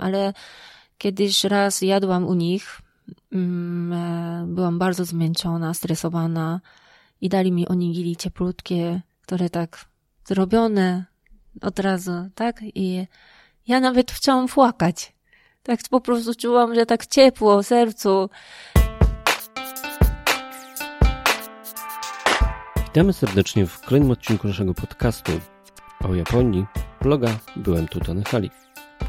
ale kiedyś raz jadłam u nich, mm, e, byłam bardzo zmęczona, stresowana i dali mi onigiri cieplutkie, które tak zrobione od razu, tak? I ja nawet chciałam płakać. Tak po prostu czułam, że tak ciepło w sercu. Witamy serdecznie w kolejnym odcinku naszego podcastu o Japonii, bloga Byłem tu Tony Hali.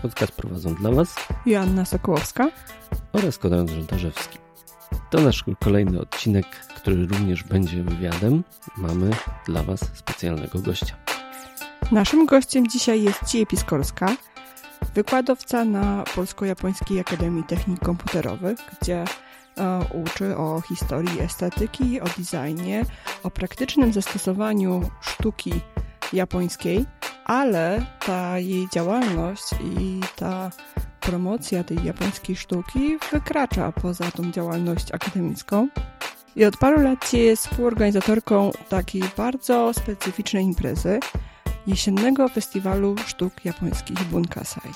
Podcast prowadzą dla Was Joanna Sokołowska oraz Konrad Żontarzewski. To nasz kolejny odcinek, który również będzie wywiadem. Mamy dla Was specjalnego gościa. Naszym gościem dzisiaj jest Cie Piskorska, wykładowca na Polsko-Japońskiej Akademii Technik Komputerowych, gdzie e, uczy o historii estetyki, o designie, o praktycznym zastosowaniu sztuki japońskiej, ale ta jej działalność i ta promocja tej japońskiej sztuki wykracza poza tą działalność akademicką. I od paru lat jest współorganizatorką takiej bardzo specyficznej imprezy, jesiennego festiwalu sztuk japońskich Bunkasai.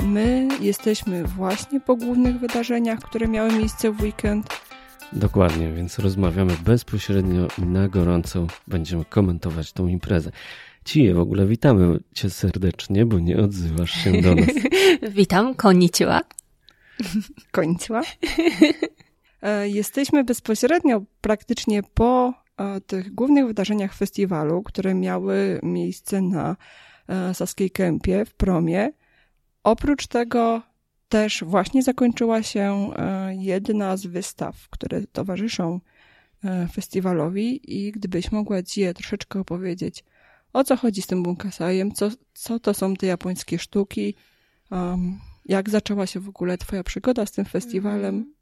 My jesteśmy właśnie po głównych wydarzeniach, które miały miejsce w weekend. Dokładnie, więc rozmawiamy bezpośrednio i na gorąco będziemy komentować tą imprezę. Cije, w ogóle witamy Cię serdecznie, bo nie odzywasz się do nas. Witam, konnichiwa. Konnichiwa. E, Jesteśmy bezpośrednio praktycznie po e, tych głównych wydarzeniach festiwalu, które miały miejsce na e, Saskiej Kępie w promie. Oprócz tego też właśnie zakończyła się e, jedna z wystaw, które towarzyszą e, festiwalowi i gdybyś mogła Ci troszeczkę opowiedzieć, o co chodzi z tym bunkasajem, co, co to są te japońskie sztuki, um, jak zaczęła się w ogóle Twoja przygoda z tym festiwalem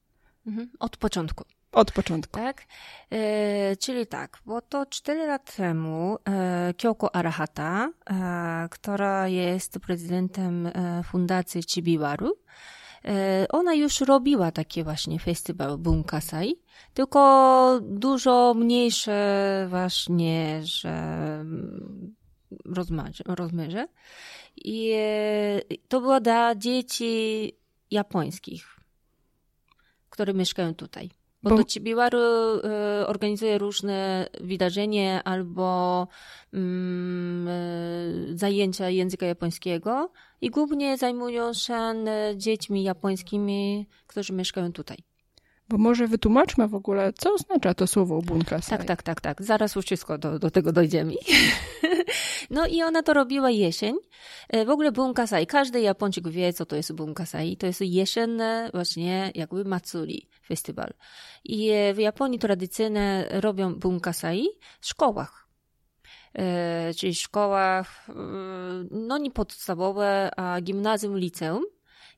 Mhm. Od początku. Od początku. Tak? E, czyli tak, bo to 4 lat temu e, Kyoko Arahata, e, która jest prezydentem e, fundacji Chibiwaru, e, ona już robiła taki właśnie festiwal Bunkasai, tylko dużo mniejsze właśnie, że mm, rozmiarze. I e, to było dla dzieci japońskich, które mieszkają tutaj. Bo, Bo- to Chibiwaru e, organizuje różne wydarzenia albo mm, e, zajęcia języka japońskiego i głównie zajmują się e, dziećmi japońskimi, którzy mieszkają tutaj. Bo może wytłumaczmy w ogóle, co oznacza to słowo bunkasai. Tak, tak, tak, tak. Zaraz już wszystko do, do tego dojdziemy. No i ona to robiła jesień. E, W ogóle bunkasai. Każdy Japończyk wie, co to jest bunkasai. To jest jesienne właśnie jakby matsuri, festiwal. I e, w Japonii tradycyjne robią bunkasai w szkołach. E, Czyli w szkołach, no nie podstawowe, a gimnazjum, liceum.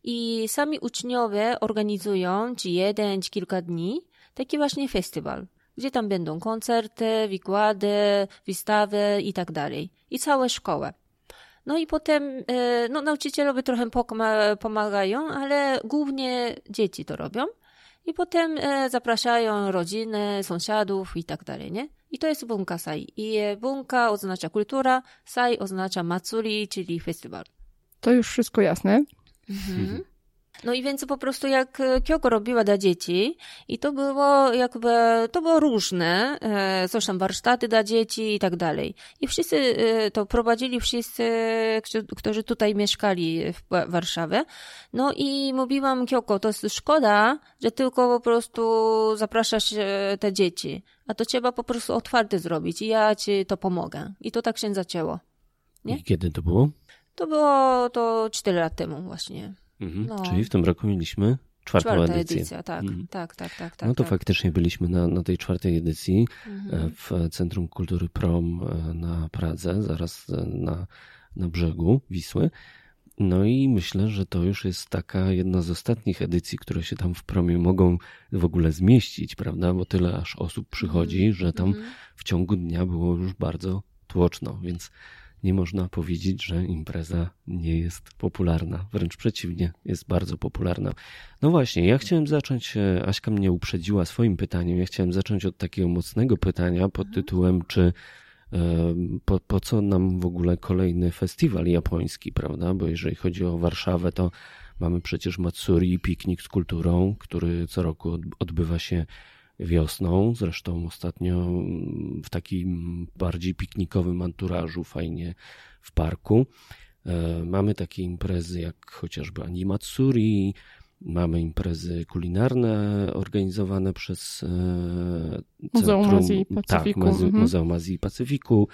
I sami uczniowie organizują ci jeden, czy kilka dni taki właśnie festiwal, gdzie tam będą koncerty, wykłady, wystawy i tak dalej. I całe szkoły. No i potem, e, no nauczycielowie trochę pomagają, ale głównie dzieci to robią. I potem e, zapraszają rodziny, sąsiadów i tak dalej, nie? I to jest bunka sai. I bunka oznacza kultura, sai oznacza matsuri, czyli festiwal. To już wszystko jasne. Mhm. No i więc po prostu jak e, Kyoko robiła dla dzieci i to było jakby, to było różne, e, coś tam warsztaty dla dzieci i tak dalej. I wszyscy e, to prowadzili wszyscy, którzy- tutaj mieszkali w Wa- Warszawie. No i mówiłam Kyoko, to jest szkoda, że tylko po prostu zapraszasz te dzieci, a to trzeba po prostu otwarte zrobić i ja ci to pomogę. I to tak się zaczęło. Nie? I kiedy to było? To było to 4 lat temu właśnie. Mhm. No. Czyli w tym roku mieliśmy czwartą Czwarta edycję. edycja, tak, Mhm. tak, tak, tak, tak. No to tak. faktycznie byliśmy na, na tej czwartej edycji Mhm. e, w Centrum Kultury Prom e, na Pradze, zaraz e, na, na brzegu Wisły. No i myślę, że to już jest taka jedna z ostatnich edycji, które się tam w promie mogą w ogóle zmieścić, prawda? Bo tyle aż osób przychodzi, że tam Mhm. w ciągu dnia było już bardzo tłoczno, więc nie można powiedzieć, że impreza nie jest popularna. Wręcz przeciwnie, jest bardzo popularna. No właśnie, ja chciałem zacząć, e, Aśka mnie uprzedziła swoim pytaniem, ja chciałem zacząć od takiego mocnego pytania pod tytułem, czy e, po, po co nam w ogóle kolejny festiwal japoński, prawda? Bo jeżeli chodzi o Warszawę, to Mamy przecież Matsuri, piknik z kulturą, który co roku odbywa się wiosną. Zresztą ostatnio w takim bardziej piknikowym anturażu, fajnie w parku. E, mamy takie imprezy jak chociażby Animatsuri, mamy imprezy kulinarne organizowane przez e, Muzeum Centrum, Azji i tak, Pacyfiku. Muze- Mhm. Muzeum Azji i Pacyfiku.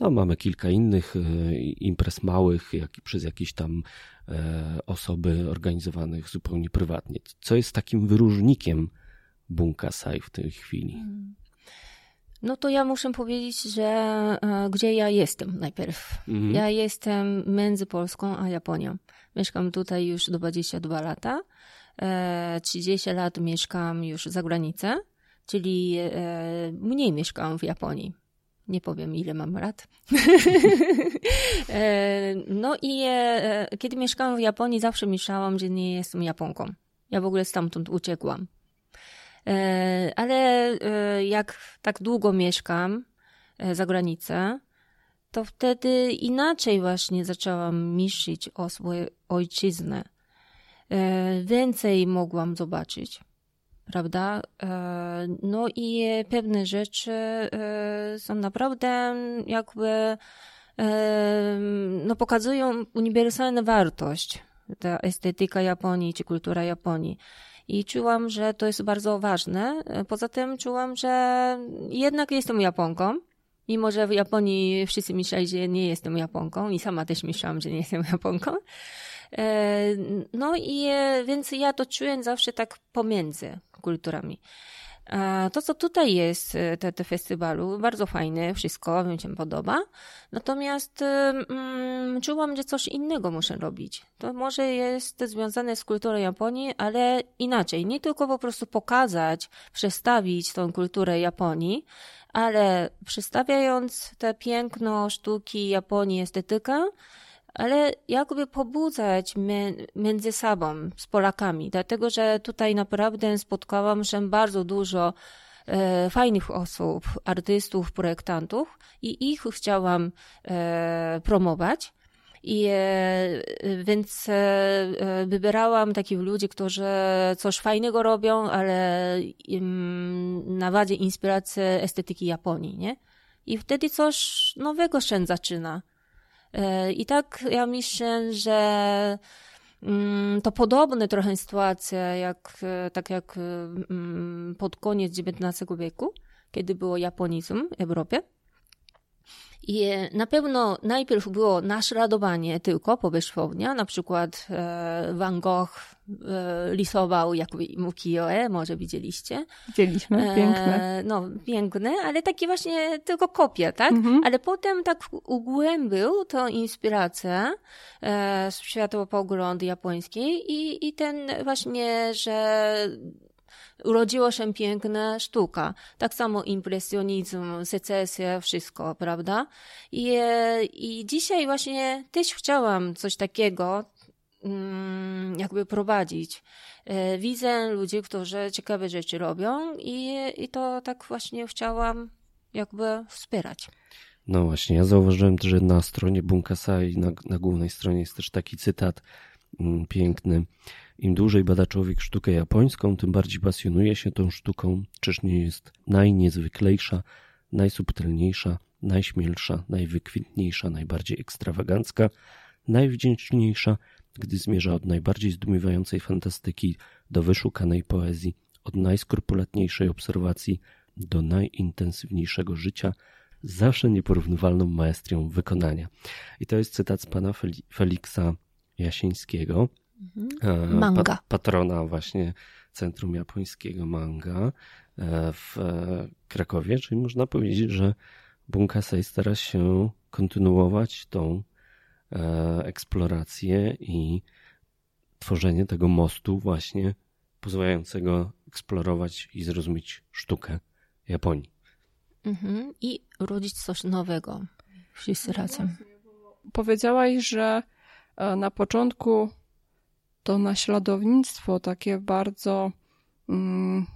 No, mamy kilka innych e, imprez małych, jak, przez jakieś tam osoby organizowanych zupełnie prywatnie. Co jest takim wyróżnikiem Bunkasai w tej chwili? No to ja muszę powiedzieć, że e, gdzie ja jestem najpierw. Mhm. Ja jestem między Polską a Japonią. Mieszkam tutaj już 22 lata. E, 30 lat mieszkam już za granicą, czyli e, mniej mieszkam w Japonii. Nie powiem, ile mam lat. E, no i e, kiedy mieszkałam w Japonii, zawsze myślałam, że nie jestem Japonką. Ja w ogóle stamtąd uciekłam. E, Ale e, jak tak długo mieszkam e, za granicą, to wtedy inaczej właśnie zaczęłam myśleć o swojej ojczyznę. E, Więcej mogłam zobaczyć, prawda? No i pewne rzeczy są naprawdę jakby no pokazują uniwersalną wartość. Ta estetyka Japonii czy kultura Japonii. I czułam, że to jest bardzo ważne. Poza tym czułam, że jednak jestem Japonką. Mimo, że w Japonii wszyscy myśleli, że nie jestem Japonką i sama też myślałam, że nie jestem Japonką. E, No i e, więc ja to czułem zawsze tak pomiędzy kulturami. To, co tutaj jest, e, te, te festiwalu, bardzo fajne, wszystko mi się podoba. Natomiast mm, czułam, że coś innego muszę robić. To może jest związane z kulturą Japonii, ale inaczej. Nie tylko po prostu pokazać, przedstawić tą kulturę Japonii, ale przedstawiając te piękno sztuki Japonii, estetykę, ale jakby pobudzać między sobą, z Polakami, dlatego że tutaj naprawdę spotkałam się bardzo dużo e, fajnych osób, artystów, projektantów i ich chciałam e, promować. I e, więc e, e, wybierałam takich ludzi, którzy coś fajnego robią, ale im, na wadzie inspiracji estetyki Japonii, nie? I wtedy coś nowego się zaczyna. E, I tak ja myślę, że mm, to podobne trochę sytuacja, jak, e, tak jak e, mm, pod koniec XIX wieku, kiedy było japonizm w Europie. I na pewno najpierw było naśladowanie tylko powierzchownia, na przykład e, Van Gogh e, rysował jakby ukiyo-e, może widzieliście. Widzieliśmy, piękne. E, no, piękne, ale takie właśnie tylko kopie, tak? Mhm. Ale potem tak ugłębił tą inspirację e, światopogląd japoński i, i ten właśnie, że urodziła się piękna sztuka. Tak samo impresjonizm, secesja, wszystko, prawda? I, I dzisiaj właśnie też chciałam coś takiego mm, jakby prowadzić. E, Widzę ludzi, którzy ciekawe rzeczy robią i, i to tak właśnie chciałam jakby wspierać. No właśnie, ja zauważyłem, że na stronie Bunkasai, na, na głównej stronie jest też taki cytat mm, piękny. Im dłużej bada człowiek sztukę japońską, tym bardziej pasjonuje się tą sztuką, czyż nie jest najniezwyklejsza, najsubtelniejsza, najśmielsza, najwykwintniejsza, najbardziej ekstrawagancka, najwdzięczniejsza, gdy zmierza od najbardziej zdumiewającej fantastyki do wyszukanej poezji, od najskrupulatniejszej obserwacji do najintensywniejszego życia, zawsze nieporównywalną maestrią wykonania. I to jest cytat z pana Fel- Feliksa Jasińskiego, e, Manga. Pa, patrona właśnie Centrum Japońskiego Manga e, w Krakowie, czyli można powiedzieć, że Bunkasei stara się kontynuować tą e, eksplorację i tworzenie tego mostu właśnie pozwalającego eksplorować i zrozumieć sztukę Japonii. Mhm. I urodzić coś nowego. Wszyscy razem. Powiedziałaś, że na początku to naśladownictwo takie bardzo. Mm,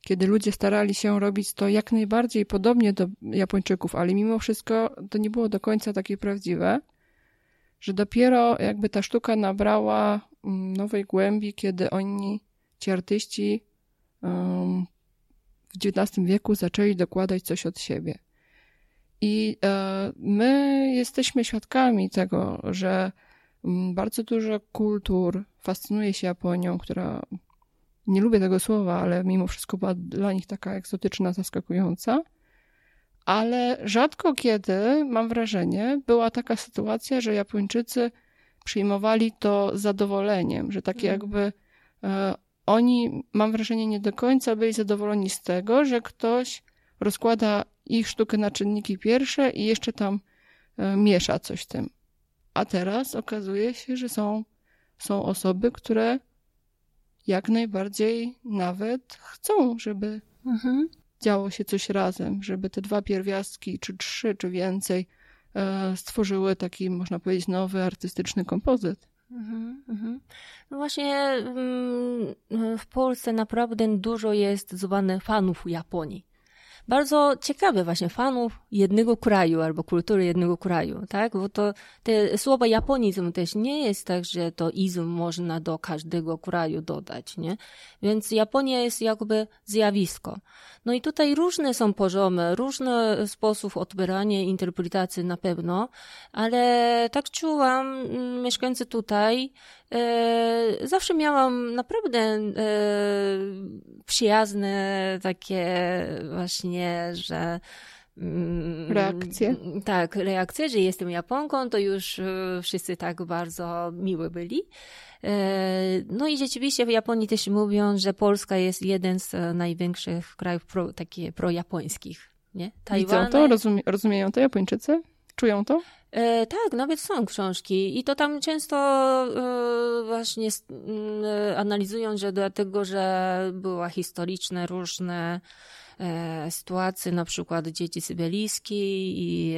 kiedy ludzie starali się robić to jak najbardziej podobnie do Japończyków, ale mimo wszystko to nie było do końca takie prawdziwe, że dopiero jakby ta sztuka nabrała mm, nowej głębi, kiedy oni, ci artyści w XIX wieku zaczęli dokładać coś od siebie. I e, my jesteśmy świadkami tego, że bardzo dużo kultur fascynuje się Japonią, która nie lubię tego słowa, ale mimo wszystko była dla nich taka egzotyczna, zaskakująca. Ale rzadko kiedy, mam wrażenie, była taka sytuacja, że Japończycy przyjmowali to zadowoleniem, że takie mm. jakby e, oni, mam wrażenie, nie do końca byli zadowoleni z tego, że ktoś rozkłada ich sztukę na czynniki pierwsze i jeszcze tam e, miesza coś tym. A teraz okazuje się, że są, są osoby, które jak najbardziej nawet chcą, żeby mhm. działo się coś razem, żeby te dwa pierwiastki, czy trzy, czy więcej, e, stworzyły taki, można powiedzieć, nowy artystyczny kompozyt. Mhm, mhm. No właśnie mm, w Polsce naprawdę dużo jest zwanych fanów Japonii bardzo ciekawe właśnie fanów jednego kraju albo kultury jednego kraju, tak? Bo to te słowa japonizm też nie jest tak, że to izm można do każdego kraju dodać, nie? Więc Japonia jest jakby zjawisko. No i tutaj różne są poziomy, różny sposób odbierania interpretacji na pewno, ale tak czułam, mm, mieszkający tutaj, zawsze miałam naprawdę e, przyjazne takie właśnie, że mm, Reakcje? Tak, reakcje, że jestem Japonką, to już e, wszyscy tak bardzo miły byli. E, no i rzeczywiście w Japonii też mówią, że Polska jest jeden z e, największych krajów pro, takie projapońskich. Nie? Tajwan... Widzą to? Rozumie, rozumieją to Japończycy? Czują to? E, tak, nawet są książki i to tam często e, właśnie e, analizują, że dlatego, że była historyczne różne e, sytuacje, na przykład dzieci syberyjskie i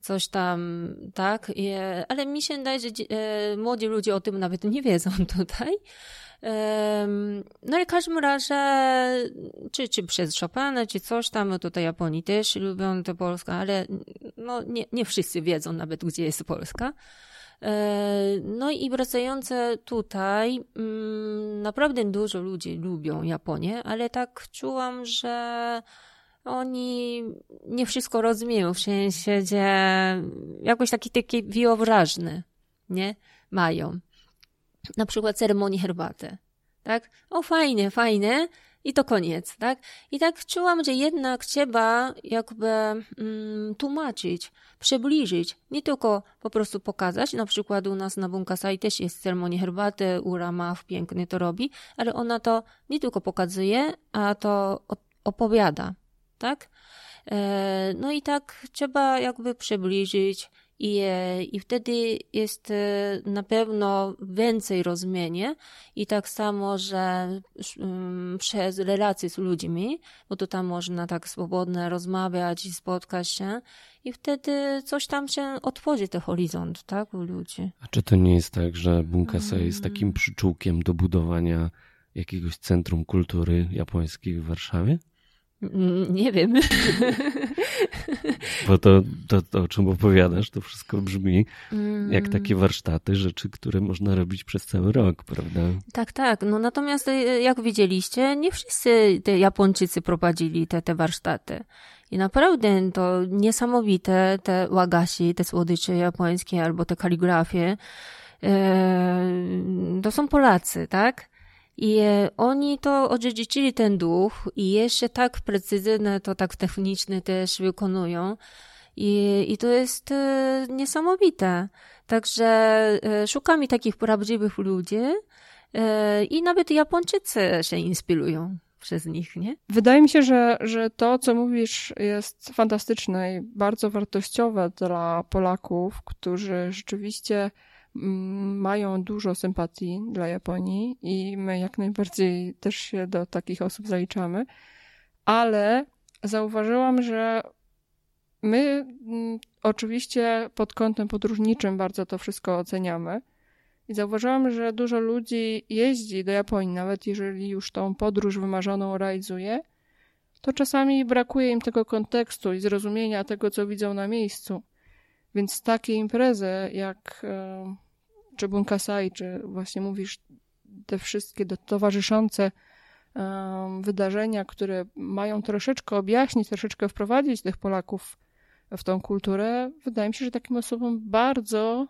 coś tam, tak, I, ale mi się wydaje, że e, młodzi ludzie o tym nawet nie wiedzą tutaj. No i w każdym razie, czy, czy przez Chopina, czy coś tam, no tutaj Japonii też lubią to Polska, ale no nie, nie wszyscy wiedzą nawet, gdzie jest Polska. No i wracające tutaj, mm, naprawdę dużo ludzi lubią Japonię, ale tak czułam, że oni nie wszystko rozumieją, w sensie, jakoś taki, taki wyobraźny, nie? Mają na przykład ceremonii herbaty, tak? O, fajne, fajne i to koniec, tak? I tak czułam, że jednak trzeba jakby mm, tłumaczyć, przybliżyć, nie tylko po prostu pokazać, na przykład u nas na Bunkasai też jest ceremonia herbaty, Ura Maf pięknie to robi, ale ona to nie tylko pokazuje, a to opowiada, tak? E, no i tak trzeba jakby przybliżyć, i, i wtedy jest e, na pewno więcej rozumienie i tak samo, że um, przez relacje z ludźmi, bo to tam można tak swobodnie rozmawiać i spotkać się i wtedy coś tam się otworzy, ten horyzont, tak, u ludzi. A czy to nie jest tak, że Bunkasa jest takim przyczółkiem do budowania jakiegoś centrum kultury japońskiej w Warszawie? Mm, nie wiem. Bo to, to, to, o czym opowiadasz, to wszystko brzmi jak takie warsztaty, rzeczy, które można robić przez cały rok, prawda? Tak, tak. No natomiast e, jak widzieliście, nie wszyscy te Japończycy prowadzili te, te warsztaty. I naprawdę to niesamowite, te łagasi, te słodycze japońskie albo te kaligrafie, e, to są Polacy, tak? I e, oni to odziedziczyli ten duch i jeszcze tak precyzyjne, to tak techniczne też wykonują. I, i to jest e, niesamowite. Także e, szukamy takich prawdziwych ludzi i nawet Japończycy się inspirują przez nich, nie? Wydaje mi się, że, że to, co mówisz, jest fantastyczne i bardzo wartościowe dla Polaków, którzy rzeczywiście mają dużo sympatii dla Japonii i my jak najbardziej też się do takich osób zaliczamy, ale zauważyłam, że my mm, oczywiście pod kątem podróżniczym bardzo to wszystko oceniamy. I zauważyłam, że dużo ludzi jeździ do Japonii, nawet jeżeli już tą podróż wymarzoną realizuje, to czasami brakuje im tego kontekstu i zrozumienia tego, co widzą na miejscu. Więc takie imprezy jak czy Bunkasai, czy właśnie mówisz te wszystkie towarzyszące um, wydarzenia, które mają troszeczkę objaśnić, troszeczkę wprowadzić tych Polaków w tą kulturę, wydaje mi się, że takim osobom bardzo,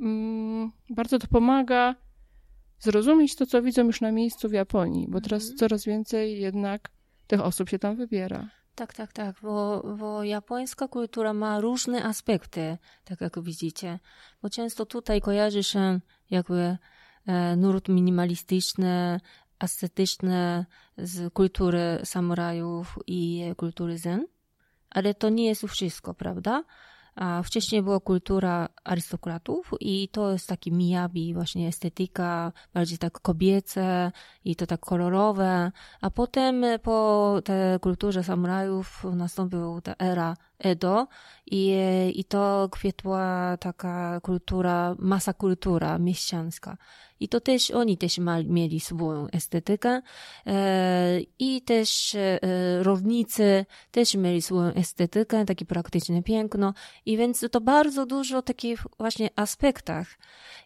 um, bardzo to pomaga zrozumieć to, co widzą już na miejscu w Japonii, bo teraz mhm. coraz więcej jednak tych osób się tam wybiera. Tak, tak, tak, bo, bo japońska kultura ma różne aspekty, tak jak widzicie, bo często tutaj kojarzy się jakby e, nurt minimalistyczny, ascetyczny z kultury samurajów i kultury zen, ale to nie jest wszystko, prawda? A wcześniej była kultura arystokratów i to jest taki miyabi, właśnie estetyka, bardziej tak kobiece i to tak kolorowe. A potem po tej kulturze samurajów nastąpiła ta era Edo i, i to kwietła taka kultura, masa kultura mieściańska. I to też oni też mieli swoją estetykę e, i też e, rolnicy też mieli swoją estetykę, takie praktyczne piękno i więc to bardzo dużo takich właśnie aspektach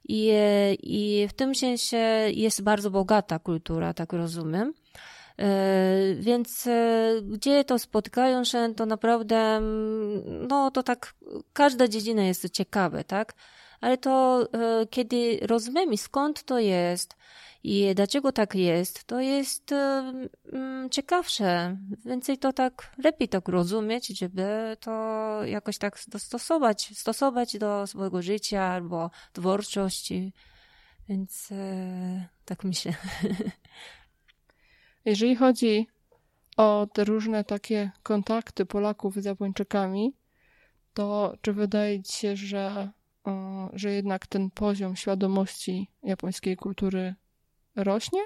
i, e, i w tym sensie jest bardzo bogata kultura, tak rozumiem. E, więc e, gdzie to spotkają się, to naprawdę, mm, no to tak, każda dziedzina jest ciekawa, tak? Ale to e, kiedy rozumiemy skąd to jest i dlaczego tak jest, to jest mm, ciekawsze. Więcej to tak, lepiej tak rozumieć, żeby to jakoś tak dostosować, stosować do swojego życia albo twórczości. Więc tak myślę. Jeżeli chodzi o te różne takie kontakty Polaków z Japończykami, to czy wydaje ci się, że, że jednak ten poziom świadomości japońskiej kultury rośnie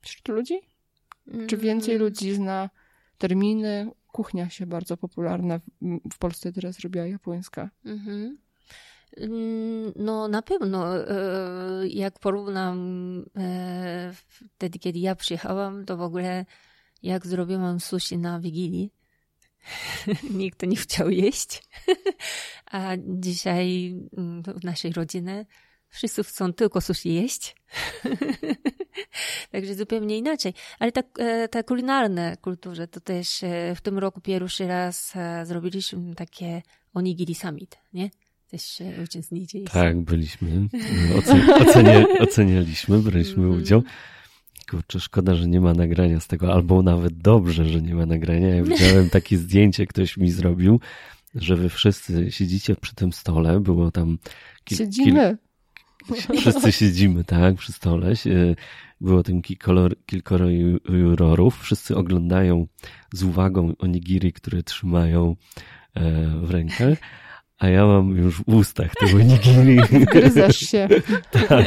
wśród ludzi? Czy więcej mm. ludzi zna terminy? Kuchnia się bardzo popularna w, w Polsce teraz robiła japońska. Mhm. Mm, no na pewno, e, jak porównam e, wtedy, kiedy ja przyjechałam, to w ogóle jak zrobiłam sushi na Wigilii, nikt nie chciał jeść, a dzisiaj mm, w naszej rodzinie wszyscy chcą tylko sushi jeść. Także zupełnie inaczej. Ale ta, e, ta kulinarna kulturze, to też w tym roku pierwszy raz zrobiliśmy takie onigiri summit, nie? Też uczestniczyć. Tak, byliśmy. Oceni ocenialiśmy, braliśmy mm -hmm. udział. Kurczę, szkoda, że nie ma nagrania z tego, albo nawet dobrze, że nie ma nagrania. Ja widziałem takie zdjęcie, ktoś mi zrobił, że wy wszyscy siedzicie przy tym stole, było tam... Kil, siedzimy. Kil, wszyscy siedzimy, tak, przy stole. Było tam kilkoro, kilkoro jurorów. Wszyscy oglądają z uwagą onigiri, które trzymają e, w rękach a ja mam już w ustach tego nigiri. Gryzasz się. tak.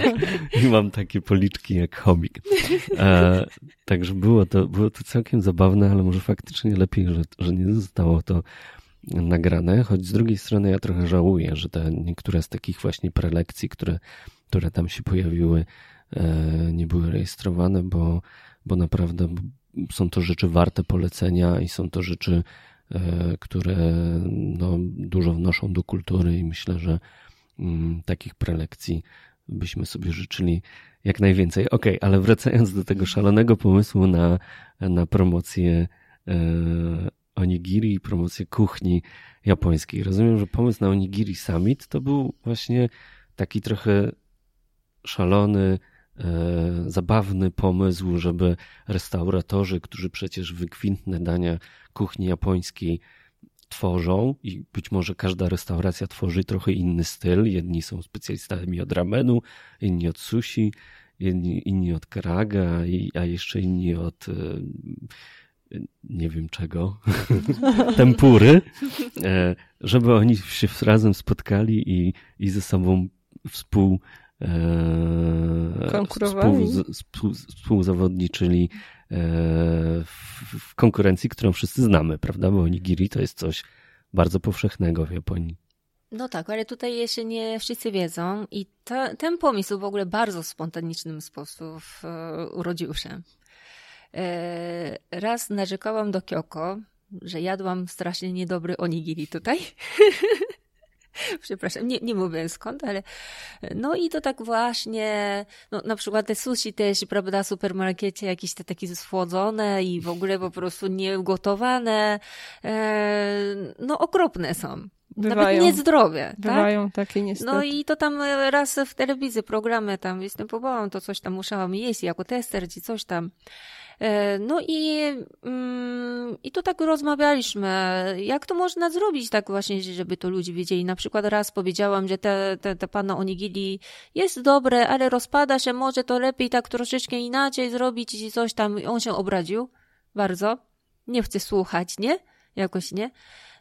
I mam takie policzki jak chomik. E, także było to, było to całkiem zabawne, ale może faktycznie lepiej, że, że nie zostało to nagrane, choć z drugiej strony ja trochę żałuję, że te niektóre z takich właśnie prelekcji, które, które tam się pojawiły, e, nie były rejestrowane, bo, bo naprawdę są to rzeczy warte polecenia i są to rzeczy które no, dużo wnoszą do kultury i myślę, że mm, takich prelekcji byśmy sobie życzyli jak najwięcej. Ok, ale wracając do tego szalonego pomysłu na, na promocję e, onigiri i promocję kuchni japońskiej. Rozumiem, że pomysł na onigiri summit to był właśnie taki trochę szalony, e, zabawny pomysł, żeby restauratorzy, którzy przecież wykwintne dania kuchni japońskiej tworzą i być może każda restauracja tworzy trochę inny styl. Jedni są specjalistami od ramenu, inni od sushi, inni, inni od karaga, a jeszcze inni od e, nie wiem czego, tempury, e, żeby oni się razem spotkali i, i ze sobą współ Konkurowali. Współ, współ, współzawodniczyli e, w, konkurencji, którą wszyscy znamy, prawda? Bo onigiri to jest coś bardzo powszechnego w Japonii. No tak, ale tutaj jeszcze nie wszyscy wiedzą i ta, ten pomysł w ogóle bardzo spontanicznym sposób e, urodził się. E, raz narzekałam do Kyoko, że jadłam strasznie niedobry onigiri tutaj. Przepraszam, nie, nie mówię skąd, ale no i to tak właśnie, no na przykład te sushi też, prawda, w supermarkecie jakieś te takie słodzone i w ogóle po prostu nieugotowane, e, no okropne są. Bywają, Nawet niezdrowie. Tak? Bywają tak? takie niestety. No i to tam raz w telewizji, programy tam występowałam, to coś tam musiałam jeść jako tester czy coś tam. E, no i, mm, i to tak rozmawialiśmy, jak to można zrobić tak właśnie, żeby to ludzie wiedzieli. Na przykład raz powiedziałam, że te, te, te pana jest dobre, ale rozpada się, może to lepiej tak troszeczkę inaczej zrobić i coś tam. On się obraził bardzo. Nie chce słuchać, nie? Jakoś nie.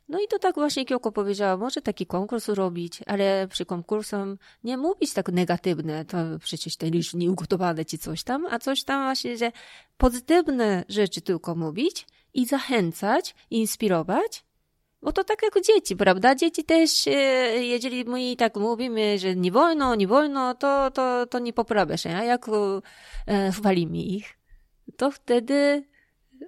No i to tak właśnie Kioko powiedziała, może taki konkurs robić, ale przy konkursem nie mówić tak negatywne, to przecież te lisz nieugotowane ci coś tam, a coś tam właśnie, że pozytywne rzeczy tylko mówić i zachęcać, inspirować, bo to tak jak dzieci, prawda? Dzieci też, e, jeżeli my tak mówimy, że nie wolno, nie wolno, to, to, to nie poprawia się. A jak e, chwalimy ich, to wtedy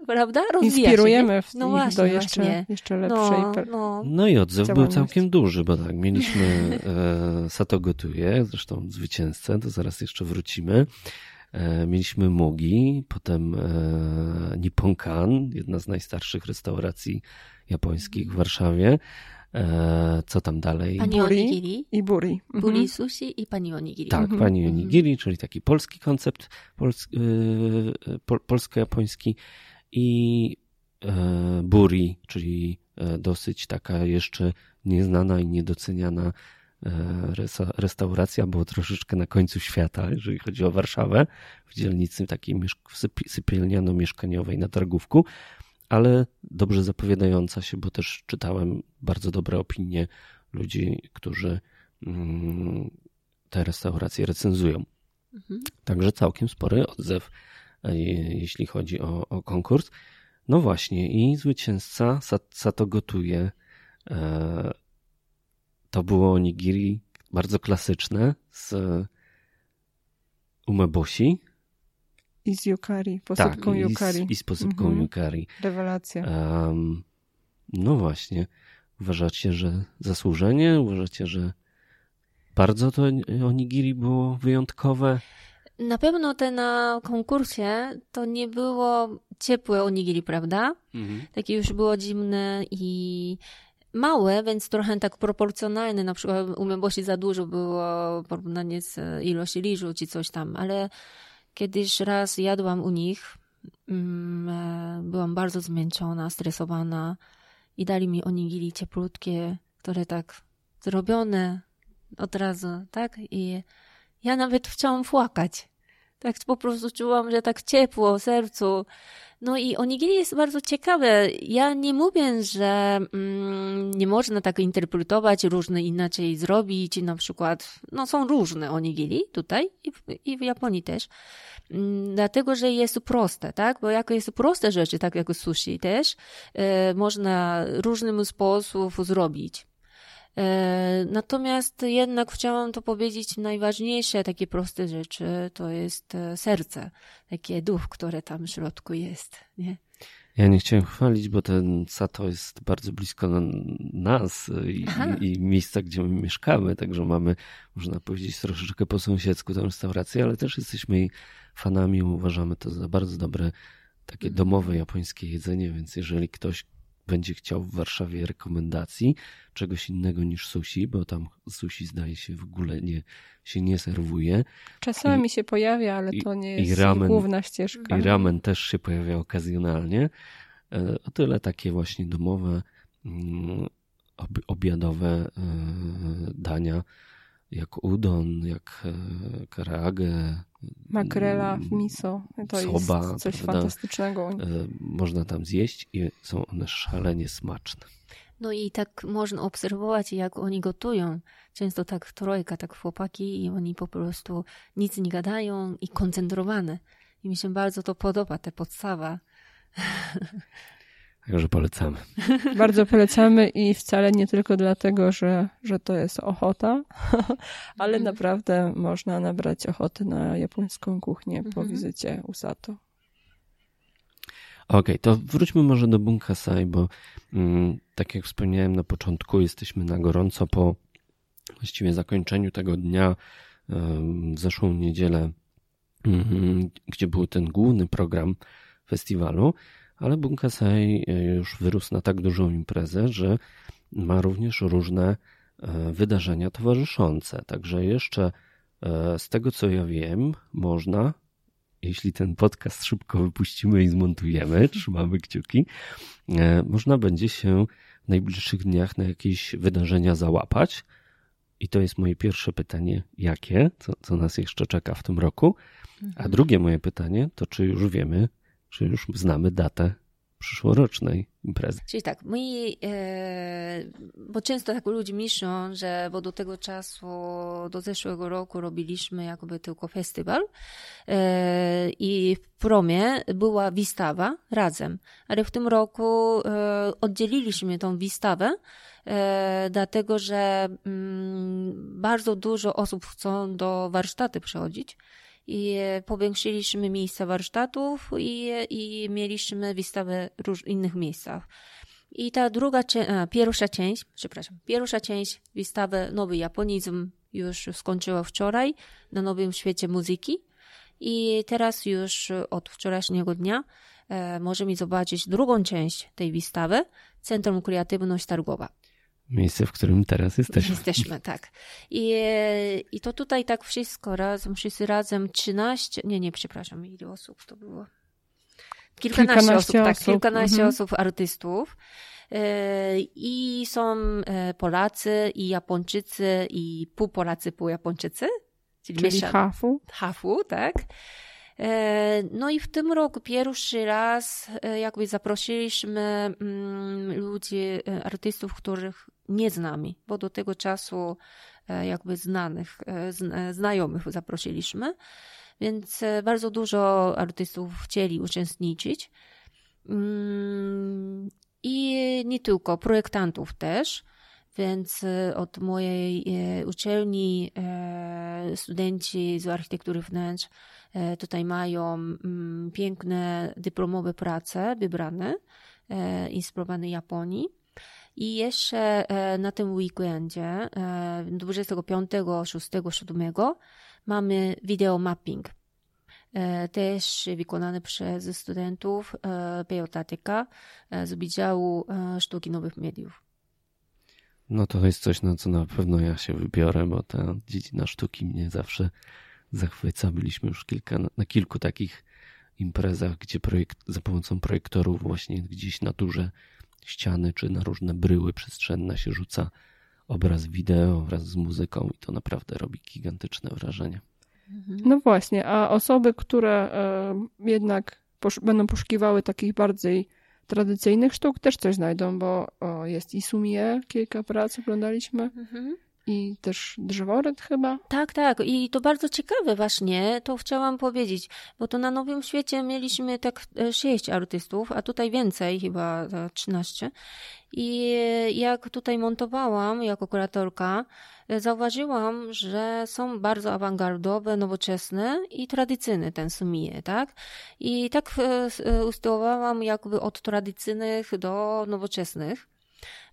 prawda? Rozwija Inspirujemy się, no właśnie, do jeszcze, właśnie. jeszcze lepszej. No, no. no i odzew był całkiem duży, bo tak, mieliśmy e, Sato Gotuje, zresztą zwycięzcę, to zaraz jeszcze wrócimy. E, mieliśmy Mugi, potem e, Nipponkan, jedna z najstarszych restauracji japońskich w Warszawie. E, co tam dalej? Pani onigiri. I buri. Mhm. Buri sushi i pani onigiri. Tak, mhm. pani onigiri, mhm. czyli taki polski koncept pols e, pol polsko-japoński i e, Buri, czyli e, dosyć taka jeszcze nieznana i niedoceniana e, restauracja, bo troszeczkę na końcu świata, jeżeli chodzi o Warszawę, w dzielnicy takiej sypielniano-mieszkaniowej na Targówku, ale dobrze zapowiadająca się, bo też czytałem bardzo dobre opinie ludzi, którzy mm, te restauracje recenzują. Mhm. Także całkiem spory odzew jeśli chodzi o, o konkurs. No właśnie, i zwycięzca Sato Gotuje e, to było onigiri bardzo klasyczne z umeboshi. I z yukari, posypką tak, yukari. I z, i z posypką mhm. yukari. Rewelacja. Um, no właśnie. Uważacie, że zasłużenie? Uważacie, że bardzo to onigiri było wyjątkowe? Na pewno te na konkursie to nie było ciepłe onigiri, prawda? Mhm. Takie już było zimne i małe, więc trochę tak proporcjonalne. Na przykład u Mebosi za dużo było porównanie z ilości liżu czy coś tam, ale kiedyś raz jadłam u nich, mm, e, byłam bardzo zmęczona, stresowana i dali mi onigiri cieplutkie, które tak zrobione od razu, tak? I ja nawet chciałam płakać. Tak po prostu czułam, że tak ciepło w sercu. No i onigiri jest bardzo ciekawe. Ja nie mówię, że mm, nie można tak interpretować, różne inaczej zrobić. Na przykład, no są różne onigiri tutaj i w, i w Japonii też. Mm, dlatego, że jest proste, tak? Bo jako jest proste rzeczy, tak jak sushi też, e, można różnym sposobem zrobić. E, natomiast jednak chciałam to powiedzieć, najważniejsze, takie proste rzeczy, to jest e, serce, takie duch, które tam w środku jest, nie? Ja nie chciałem chwalić, bo ten Sato jest bardzo blisko nas i, i, miejsca, gdzie my mieszkamy, także mamy, można powiedzieć, troszeczkę po sąsiedzku tę restaurację, ale też jesteśmy jej fanami, uważamy to za bardzo dobre, takie mhm. domowe japońskie jedzenie, więc jeżeli ktoś będzie chciał w Warszawie rekomendacji czegoś innego niż sushi, bo tam sushi zdaje się w ogóle nie, się nie serwuje. Czasami I, się pojawia, ale to nie jest ramen, główna ścieżka. I ramen też się pojawia okazjonalnie. E, o tyle takie właśnie domowe, mm, obiadowe e, dania, jak udon, jak e, karaage. Makrela w miso. To soba, jest coś prawda? fantastycznego. Można tam zjeść i są one szalenie smaczne. No i tak można obserwować, jak oni gotują. Często tak trojka, tak chłopaki i oni po prostu nic nie gadają i koncentrowane. I mi się bardzo to podoba, ta podstawa. Także polecamy. Bardzo polecamy i wcale nie tylko dlatego, że, że to jest ochota, ale mhm. naprawdę można nabrać ochoty na japońską kuchnię po mhm. wizycie Usato. Okej, okay, to wróćmy może do Bunkasai, bo mm, tak jak wspomniałem na początku, jesteśmy na gorąco po właściwie zakończeniu tego dnia w zeszłą niedzielę, mhm, gdzie był ten główny program festiwalu, ale Bunkasai już wyrósł na tak dużą imprezę, że ma również różne e, wydarzenia towarzyszące. Także jeszcze e, z tego co ja wiem, można, jeśli ten podcast szybko wypuścimy i zmontujemy, trzymamy kciuki, e, można będzie się w najbliższych dniach na jakieś wydarzenia załapać. I to jest moje pierwsze pytanie, jakie, co, co nas jeszcze czeka w tym roku. A mhm. drugie moje pytanie to, czy już wiemy, czy już znamy datę przyszłorocznej imprezy. Czyli tak, my, e, bo często tak ludzie myślą, że bo do tego czasu, do zeszłego roku robiliśmy jakby tylko festiwal e, i w promie była wystawa razem, ale w tym roku e, oddzieliliśmy tą wystawę, dlatego że mm, bardzo dużo osób chcą do warsztaty przychodzić i powiększyliśmy miejsca warsztatów i, i mieliśmy wystawę w róż, innych miejscach. I ta druga, pierwsza część, przepraszam, pierwsza część wystawy Nowy Japonizm już skończyła wczoraj na Nowym Świecie Muzyki i teraz już od wczorajszego dnia e, możemy zobaczyć drugą część tej wystawy Centrum Kreatywność Targowa. Miejsce, w którym teraz jesteśmy. Jesteśmy, tak. I, I to tutaj tak wszystko razem, wszyscy razem 13, nie, nie, przepraszam, ile osób to było? Kilkanaście, kilkanaście osób, tak, osób, tak, kilkanaście mhm. osób, artystów. E, I są e, Polacy, i Japończycy, i pół Polacy, pół Japończycy. Czyli, czyli hafu. Hafu, tak. E, no i w tym roku pierwszy raz jakby zaprosiliśmy mm, ludzi, artystów, których nie z nami, bo do tego czasu e, jakby znanych, e, e, znajomych zaprosiliśmy, więc bardzo dużo artystów chcieli uczestniczyć. Mm, I nie tylko, projektantów też. Więc od mojej uczelni studenci z architektury wnętrz tutaj mają mm, piękne dyplomowe prace wybrane, inspirowane Japonii. I jeszcze e, na tym weekendzie, 25, 6, 7 mamy video mapping. E, też wykonany przez studentów e, Pejotatyka z Wydziału Sztuki Nowych Mediów. No to jest coś, na co na pewno ja się wybiorę, bo ta dziedzina sztuki mnie zawsze zachwyca. Byliśmy już kilka, na kilku takich imprezach, gdzie projekt, za pomocą projektorów właśnie gdzieś na turze ściany czy na różne bryły przestrzenne się rzuca obraz wideo wraz z muzyką i to naprawdę robi gigantyczne wrażenie. Mhm. No właśnie, a osoby, które e, jednak posz będą poszukiwały takich bardziej tradycyjnych sztuk, też coś znajdą, bo o, jest i sumie, kilka prac oglądaliśmy. Mhm i też drzeworyt chyba. Tak, tak. I to bardzo ciekawe właśnie, to chciałam powiedzieć, bo to na Nowym Świecie mieliśmy tak e, sześć artystów, a tutaj więcej, chyba 13. I jak tutaj montowałam jako kuratorka, e, zauważyłam, że są bardzo awangardowe, nowoczesne i tradycyjne ten sumie, tak? I tak e, ustylowałam jakby od tradycyjnych do nowoczesnych.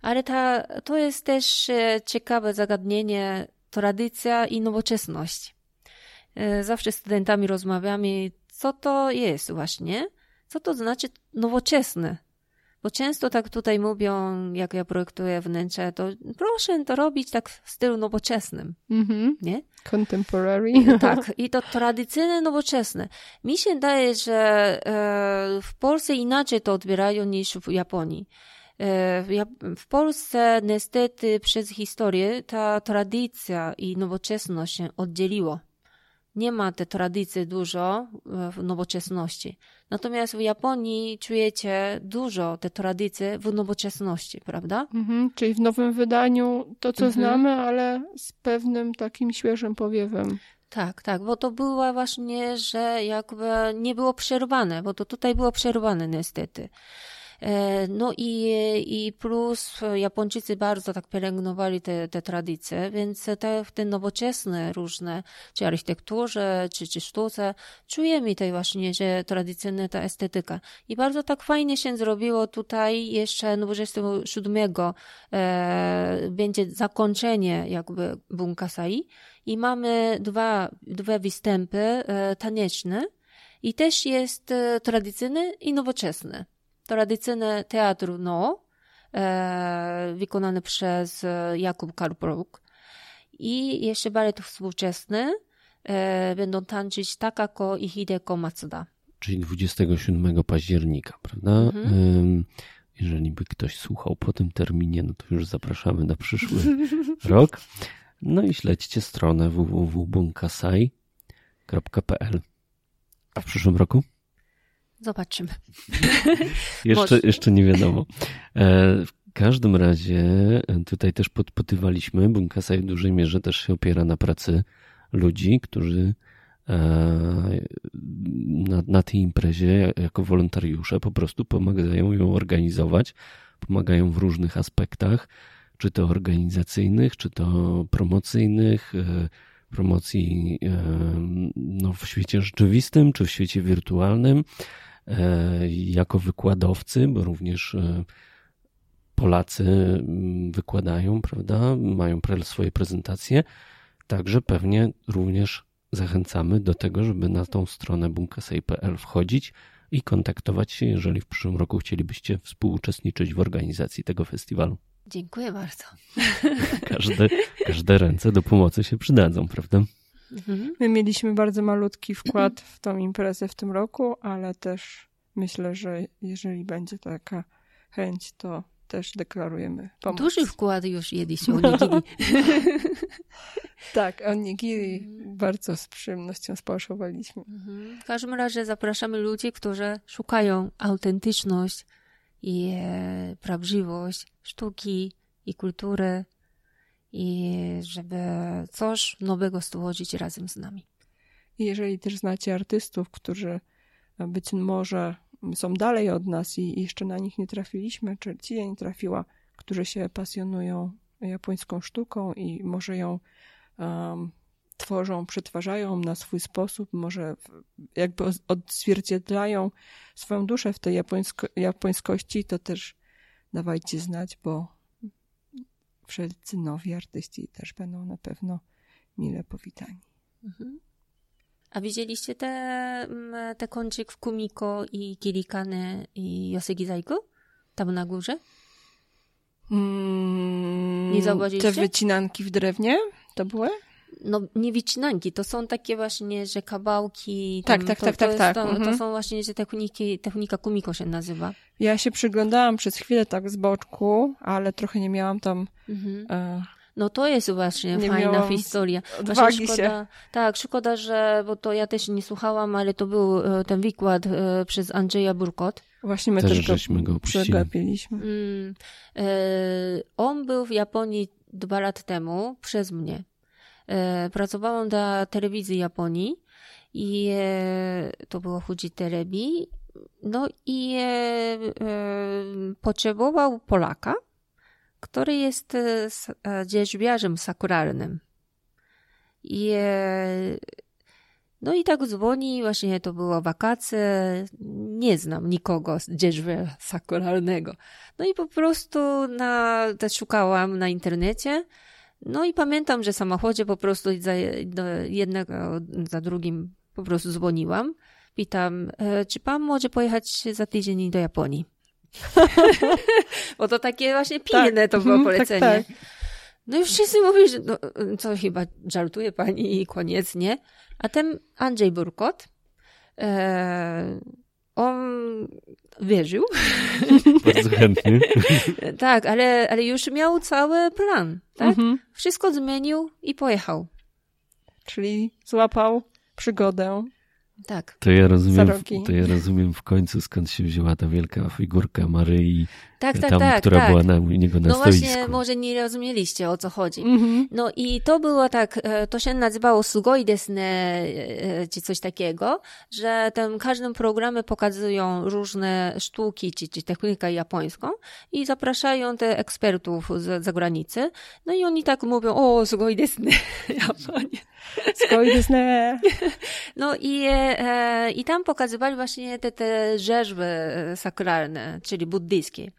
Ale ta, to jest też e, ciekawe zagadnienie tradycja i nowoczesność. E, zawsze z studentami rozmawiamy, co to jest właśnie, co to znaczy nowoczesne. Bo często tak tutaj mówią, jak ja projektuję wnętrze, to proszę to robić tak w stylu nowoczesnym. Mm -hmm. Nie? Contemporary. Tak, i to tradycyjne, nowoczesne. Mi się daje, że e, w Polsce inaczej to odbierają niż w Japonii. E, w Polsce niestety przez historię ta tradycja i nowoczesność się oddzieliło. Nie ma tej tradycji dużo w nowoczesności. Natomiast w Japonii czujecie dużo tej tradycji w nowoczesności, prawda? Mhm, czyli w nowym wydaniu to, co mhm. znamy, ale z pewnym takim świeżym powiewem. Tak, tak, bo to było właśnie, że jakby nie było przerwane, bo to tutaj było przerwane niestety. E, no i, i plus Japończycy bardzo tak pielęgnowali te, te tradycje, więc te, te nowoczesne różne, czy architekturze, czy, czy sztuce, czujemy tej właśnie, że tradycyjna ta estetyka. I bardzo tak fajnie się zrobiło tutaj jeszcze 27 e, będzie zakończenie jakby Bunkasai i mamy dwa, dwa występy e, taneczne i też jest e, tradycyjny i nowoczesny. Tradycyjny teatr no, e, wykonany przez e, Jakub Karpruk i jeszcze balet współczesny e, będą tańczyć Takako i Hideko Matsuda. Czyli 27 października, prawda? Mhm. Jeżeli by ktoś słuchał po tym terminie, no to już zapraszamy na przyszły rok. No i śledźcie stronę www.bunkasai.pl. A w przyszłym roku? Zobaczymy. jeszcze, jeszcze nie wiadomo. E, w każdym razie e, tutaj też podpytywaliśmy, Bunkasai w dużej mierze też się opiera na pracy ludzi, którzy e, na, na tej imprezie jako wolontariusze po prostu pomagają ją organizować, pomagają w różnych aspektach czy to organizacyjnych, czy to promocyjnych, promocji no, w świecie rzeczywistym, czy w świecie wirtualnym, jako wykładowcy, bo również Polacy wykładają, prawda, mają swoje prezentacje, także pewnie również zachęcamy do tego, żeby na tą stronę bunkasej.pl wchodzić i kontaktować się, jeżeli w przyszłym roku chcielibyście współuczestniczyć w organizacji tego festiwalu. Dziękuję bardzo. Każde, każde ręce do pomocy się przydadzą, prawda? Mhm. My mieliśmy bardzo malutki wkład w tą imprezę w tym roku, ale też myślę, że jeżeli będzie taka chęć, to też deklarujemy pomoc. Duży wkład już jedliśmy onigiri. tak, onigiri mhm. bardzo z przyjemnością spałaszowaliśmy. Mhm. W każdym razie zapraszamy ludzi, którzy szukają autentyczność i e, prawdziwość sztuki i kultury i żeby coś nowego stworzyć razem z nami. Jeżeli też znacie artystów, którzy być może są dalej od nas i jeszcze na nich nie trafiliśmy, czy ci nie trafiła, którzy się pasjonują japońską sztuką i może ją um, tworzą, przetwarzają na swój sposób, może jakby odzwierciedlają swoją duszę w tej japońsko, japońskości, to też dawajcie znać, bo wszelcy nowi artyści też będą na pewno mile powitani. Mhm. A widzieliście te, mm, te kącik w Kumiko i Kirikane i Yosegizaiku? Tam na górze? Mm, Nie zauważyliście? Te wycinanki w drewnie to były? No nie wycinanki, to są takie właśnie, że kabałki. Tak, tam, tak, to, tak, to tak, tak. To, mhm. to są właśnie, że techniki, technika kumiko się nazywa. Ja się przyglądałam przez chwilę tak z boczku, ale trochę nie miałam tam... Mhm. E... No to jest właśnie nie fajna historia. Właśnie szkoda, się. Tak, szkoda, że, bo to ja też nie słuchałam, ale to był e, ten wykład e, przez Andrzeja Burkot. Właśnie my też, też żeśmy go przegapiliśmy. Mm, e, on był w Japonii dwa lat temu przez mnie. E, pracowałam dla telewizji Japonii i e, to było Fuji Telebi. No i e, potrzebował Polaka, który jest dzierżwiarzem sakuralnym. I no i tak dzwoni, właśnie to było wakacje, nie znam nikogo z dzierżwia sakuralnego. No i po prostu na, szukałam na internecie, no i pamiętam, że w samochodzie po prostu za jednego, za drugim po prostu dzwoniłam. Pytam, e, czy pan może pojechać za tydzień do Japonii? Bo to takie właśnie pilne tak. to było mhm, tak, polecenie. Tak, tak. No już wszyscy mówią, że no, co chyba żartuje pani i koniec, nie? A ten Andrzej Burkot, e, on wierzył. Bardzo chętnie. tak, ale, ale już miał cały plan, tak? Mhm. Wszystko zmienił i pojechał. Czyli złapał przygodę Tak. To ja rozumiem, to ja rozumiem w końcu skąd się wzięła ta wielka figurka Maryi, Tak, tak, tam, tak. która tak. była na u niego na No stoisku. właśnie, może nie rozumieliście o co chodzi. Mhm. No i to było tak, e, to się nazywało sugoi desu ne, e, czy coś takiego, że tam każdym programie pokazują różne sztuki, czy, czy technikę japońską i zapraszają te ekspertów z zagranicy. No i oni tak mówią, o, sugoi desu ne, Japonia. Skoi desne. No i, e, i tam pokazywali właśnie te, te rzeźby sakralne, czyli buddyjskie.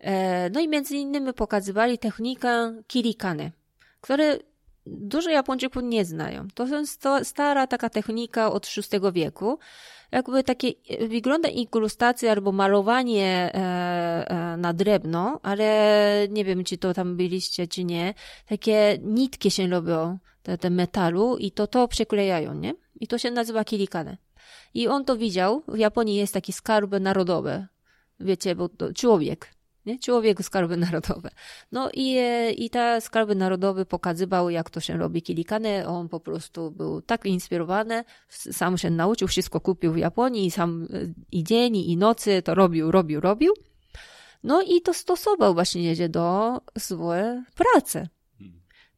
E, no i między innymi pokazywali technikę kirikane, które dużo Japończyków nie znają. To jest stara taka technika od VI wieku. Jakby takie wygląda inkrustacja albo malowanie e, e, na drewno, ale nie wiem, czy to tam byliście, czy nie. Takie nitki się robią, te, te metalu i to to przyklejają, nie? I to się nazywa kirikane. I on to widział. W Japonii jest taki skarb narodowy. Wiecie, bo to człowiek. Nie? Człowiek skarby narodowe. No i, e, i ta skarby narodowy pokazywał, jak to się robi kilikane. On po prostu był tak inspirowany, sam się nauczył, wszystko kupił w Japonii i sam e, i dzień, i nocy to robił, robił, robił. No i to stosował właśnie do swojej pracy.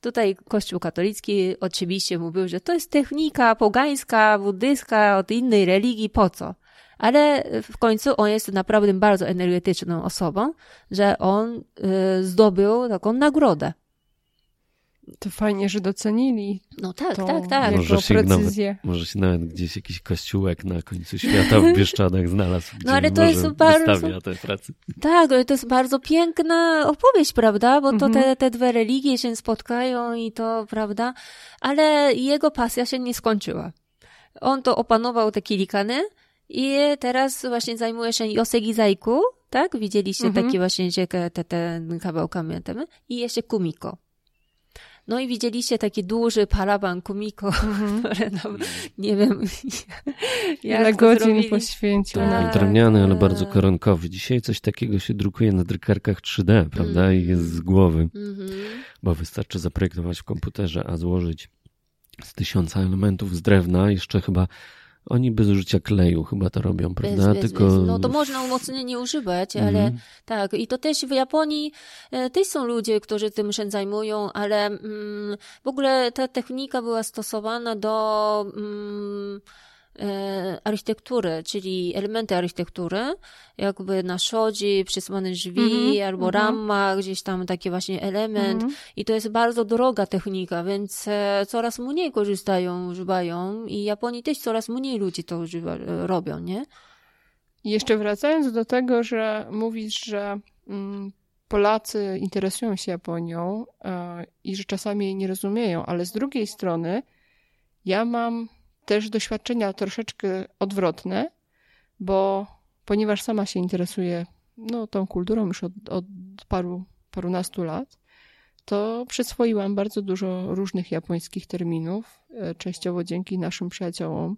Tutaj Kościół katolicki oczywiście mówił, że to jest technika pogańska, buddyjska, od innej religii, po co? Ale w końcu on jest naprawdę bardzo energetyczną osobą, że on y, zdobył taką nagrodę. To fajnie, że docenili No tak, tą tak, tak. Może się nawet-. Może się nawet gdzieś jakiś kościółek na końcu świata w Bieszczadach znalazł, gdzie No, ale to może jest bardzo- te prace. Tak, ale to jest bardzo piękna opowieść, prawda? Bo to Mhm. te, te dwie religie się spotkają i to, prawda? Ale jego pasja się nie skończyła. On to opanował te kilikany i teraz właśnie zajmuje się Yosegi Zaiku, tak? Widzieliście Mhm. takie właśnie że te, te, te kawałkami temy. i jeszcze Kumiko. No i widzieliście taki duży paraban Kumiko, które tam, nie wiem, jak Ile godzin zrobili. poświęcił Tak. to. drewniany, ale bardzo koronkowy. Dzisiaj coś takiego się drukuje na drukarkach 3D, prawda? I jest z głowy, Mhm. bo wystarczy zaprojektować w komputerze, a złożyć z tysiąca elementów z drewna, jeszcze chyba oni bez użycia kleju chyba to robią, prawda? Bez, bez, Tylko bez. No to można umocnienie używać, ale Mhm. tak. I to też w Japonii e, też są ludzie, którzy tym się zajmują, ale mm, w ogóle ta technika była stosowana do mm, architektury, czyli elementy architektury, jakby na szodzie, przysłane drzwi, Mhm, albo mhm. rama, gdzieś tam taki właśnie element. Mhm. I to jest bardzo droga technika, więc e, coraz mniej korzystają, używają i Japonii też coraz mniej ludzi to używa, e, robią, nie? Jeszcze wracając do tego, że mówisz, że mm, Polacy interesują się Japonią e, i że czasami jej nie rozumieją, ale z drugiej strony ja mam też doświadczenia troszeczkę odwrotne, bo ponieważ sama się interesuję no, tą kulturą już od, od paru, parunastu lat, to przyswoiłam bardzo dużo różnych japońskich terminów, e, częściowo dzięki naszym przyjaciołom.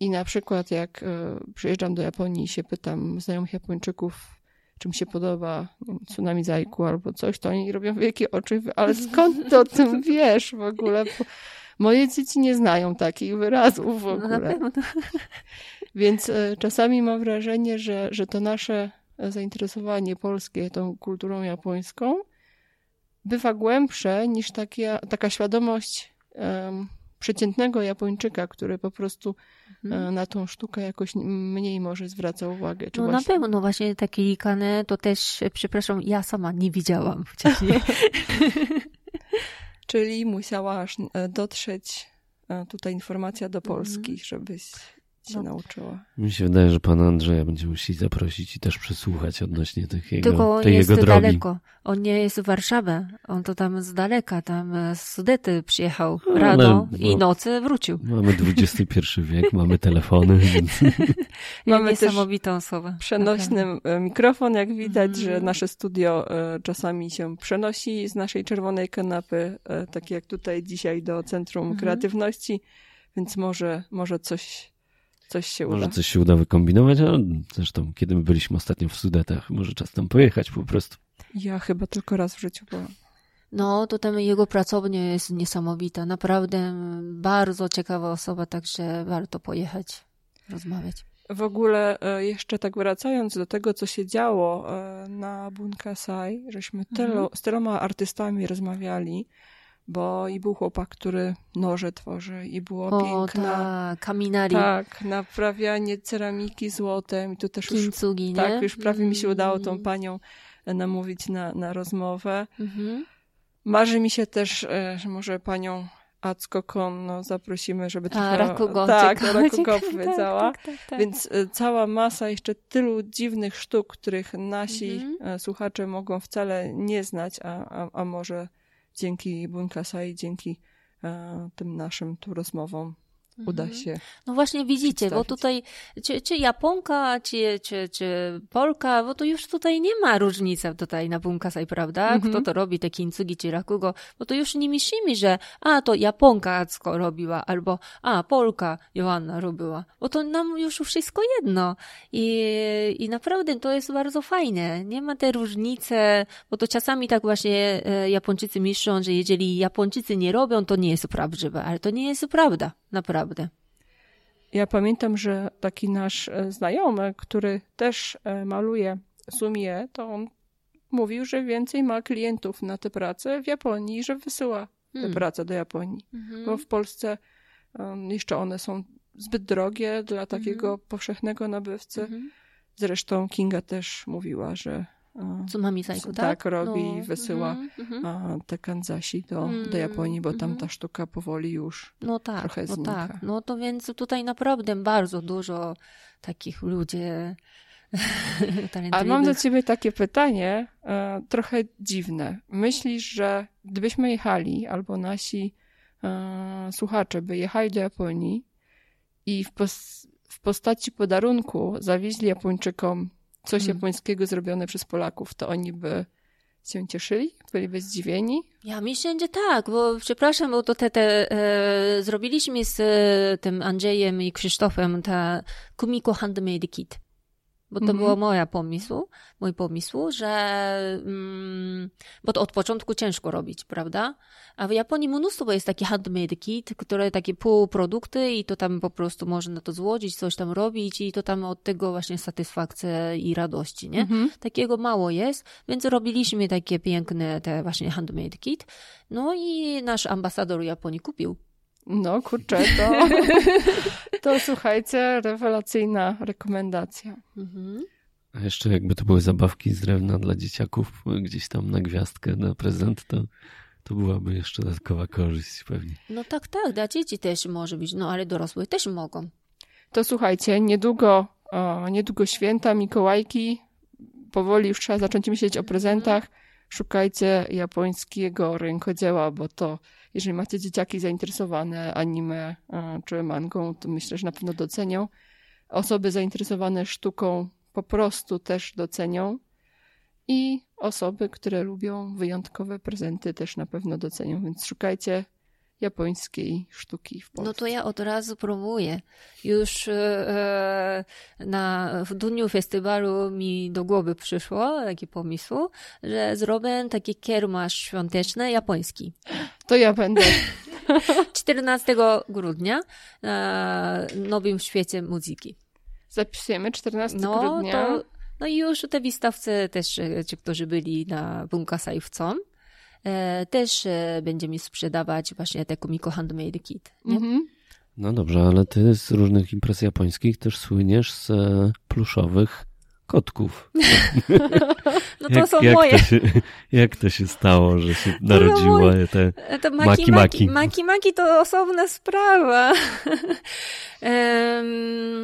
I na przykład jak e, przyjeżdżam do Japonii i się pytam znajomych Japończyków, czym się podoba tsunami zajku albo coś, to oni robią wielkie oczy, ale skąd ty o tym wiesz w ogóle? Moje dzieci nie znają takich wyrazów w No na ogóle. pewno. Więc e, czasami mam wrażenie, że, że to nasze e, zainteresowanie polskie tą kulturą japońską bywa głębsze niż takie, taka świadomość em, przeciętnego Japończyka, który po prostu e, na tą sztukę jakoś mniej może zwraca uwagę. No na właśnie- pewno właśnie takie likane to też, przepraszam, ja sama nie widziałam wcześniej. Czyli musiałaś e, dotrzeć e, tutaj informacja do Mhm. Polski, żebyś się No. nauczyła. mi się wydaje, że pana Andrzeja będziemy musieli zaprosić i też przesłuchać odnośnie tych jego, Tylko on tej jest jego drogi. daleko. On nie jest w Warszawie. On to tam z daleka, tam e, z Sudety przyjechał No, rano ale- i bo- nocy wrócił. Mamy XXI wiek, mamy telefony, więc Mamy też Niesamowitą osobę. Przenośny e, mikrofon, jak widać, Mhm. że nasze studio e, czasami się przenosi z naszej czerwonej kanapy, tak jak tutaj dzisiaj do Centrum Mhm. Kreatywności, więc może, może coś, coś się uda. może coś się uda wykombinować, ale zresztą kiedy my byliśmy ostatnio w Sudetach, może czas tam pojechać po prostu. Ja chyba tylko raz w życiu byłam. No, to tam jego pracownia jest niesamowita. Naprawdę bardzo ciekawa osoba, także warto pojechać, rozmawiać. W ogóle e, jeszcze tak wracając do tego, co się działo e, na Bunkasai, żeśmy tylu, mhm. z tyloma artystami rozmawiali, bo i był chłopak, który noże tworzy i było o, piękna... Tak, kaminari. Tak, naprawianie ceramiki złotem i tu też Kintsugi, już... Nie? Tak, już prawie mi się udało tą mm. panią namówić na, na rozmowę. Mhm. Marzy mi się też, e, że może panią Acko Konno zaprosimy, żeby trochę... A, Rakugo, tak, Rakugo opowiedziała. Tak, tak, tak, Więc e, cała masa jeszcze tylu dziwnych sztuk, których nasi mhm. słuchacze mogą wcale nie znać, a, a, a może dzięki Bunkasai, dzięki e, tym naszym tu rozmowom uda mhm. się. No właśnie widzicie, bo tutaj czy, czy Japonka, czy, czy, czy Polka, bo to już tutaj nie ma różnicy tutaj na Bunkasai, prawda? Mhm. Kto to robi, te kintsugi czy rakugo, bo to już nie myślimy, że a, to Japonka Acko robiła, albo a, Polka Joanna robiła, bo to nam już wszystko jedno i, i naprawdę to jest bardzo fajne. Nie ma tej różnicy, bo to czasami tak właśnie e, Japończycy myślą, że jeżeli Japończycy nie robią, to nie jest prawdziwe, ale to nie jest prawda. Naprawdę. Ja pamiętam, że taki nasz e, znajomy, który też e, maluje sumie, to on mówił, że więcej ma klientów na tę pracę w Japonii, że wysyła hmm. tę pracę do Japonii. Mhm. Bo w Polsce um, jeszcze one są zbyt drogie dla takiego mhm. powszechnego nabywcy. Mhm. Zresztą Kinga też mówiła, że Tsumami Saiku, tak? Tak, robi i no. wysyła mm -hmm. te Kanzasi do, mm, do Japonii, bo tam mm. ta sztuka powoli już no tak, trochę no znika. tak, no to więc tutaj naprawdę bardzo dużo takich ludzi A mam do ciebie takie pytanie, e, trochę dziwne. Myślisz, że gdybyśmy jechali, albo nasi e, słuchacze by jechali do Japonii i w, pos w postaci podarunku zawieźli Japończykom coś hmm. japońskiego zrobione przez Polaków, to oni by się cieszyli? Byliby zdziwieni? Ja myślę, że tak, bo przepraszam, bo to te, te e, zrobiliśmy z e, tym Andrzejem i Krzysztofem ta Kumiko Handmade Kit bo to mm -hmm. było moja pomysł, mój pomysł, że mm, bo to od początku ciężko robić, prawda? A w Japonii mnóstwo jest taki handmade kit, które takie półprodukty i to tam po prostu można to złożyć, coś tam robić i to tam od tego właśnie satysfakcja i radości, nie? Mm -hmm. Takiego mało jest, więc robiliśmy takie piękne te właśnie handmade kit. No i nasz ambasador Japonii kupił. No kurczę, to, to słuchajcie, rewelacyjna rekomendacja. Mhm. A jeszcze jakby to były zabawki z drewna dla dzieciaków, gdzieś tam na gwiazdkę, na prezent, to, to byłaby jeszcze dodatkowa korzyść pewnie. No tak, tak, dla dzieci też może być, no ale dorosłych też mogą. To słuchajcie, niedługo, o, niedługo święta, Mikołajki, powoli już trzeba zacząć myśleć o prezentach. Szukajcie japońskiego rękodzieła, bo to jeżeli macie dzieciaki zainteresowane anime czy mangą, to myślę, że na pewno docenią. Osoby zainteresowane sztuką po prostu też docenią. I osoby, które lubią wyjątkowe prezenty, też na pewno docenią. Więc szukajcie japońskiej sztuki w Polsce. No to ja od razu próbuję. Już e, na, w dniu festiwalu mi do głowy przyszło taki pomysł, że zrobię taki kiermasz świąteczny japoński. To ja będę. 14 grudnia na Nowym Świecie Muzyki. Zapisujemy 14 no, grudnia. To, no i już te wystawcy też, e, ci, którzy byli na Bunkasai e, też e, będziemy sprzedawać właśnie te Kumiko Handmade Kit. Mhm. No dobrze, ale ty z różnych imprez japońskich też słyniesz z pluszowych kotków. No to jak, są jak moje. To się, jak to się stało, że się narodziły te to maki, maki maki? Maki to osobna sprawa.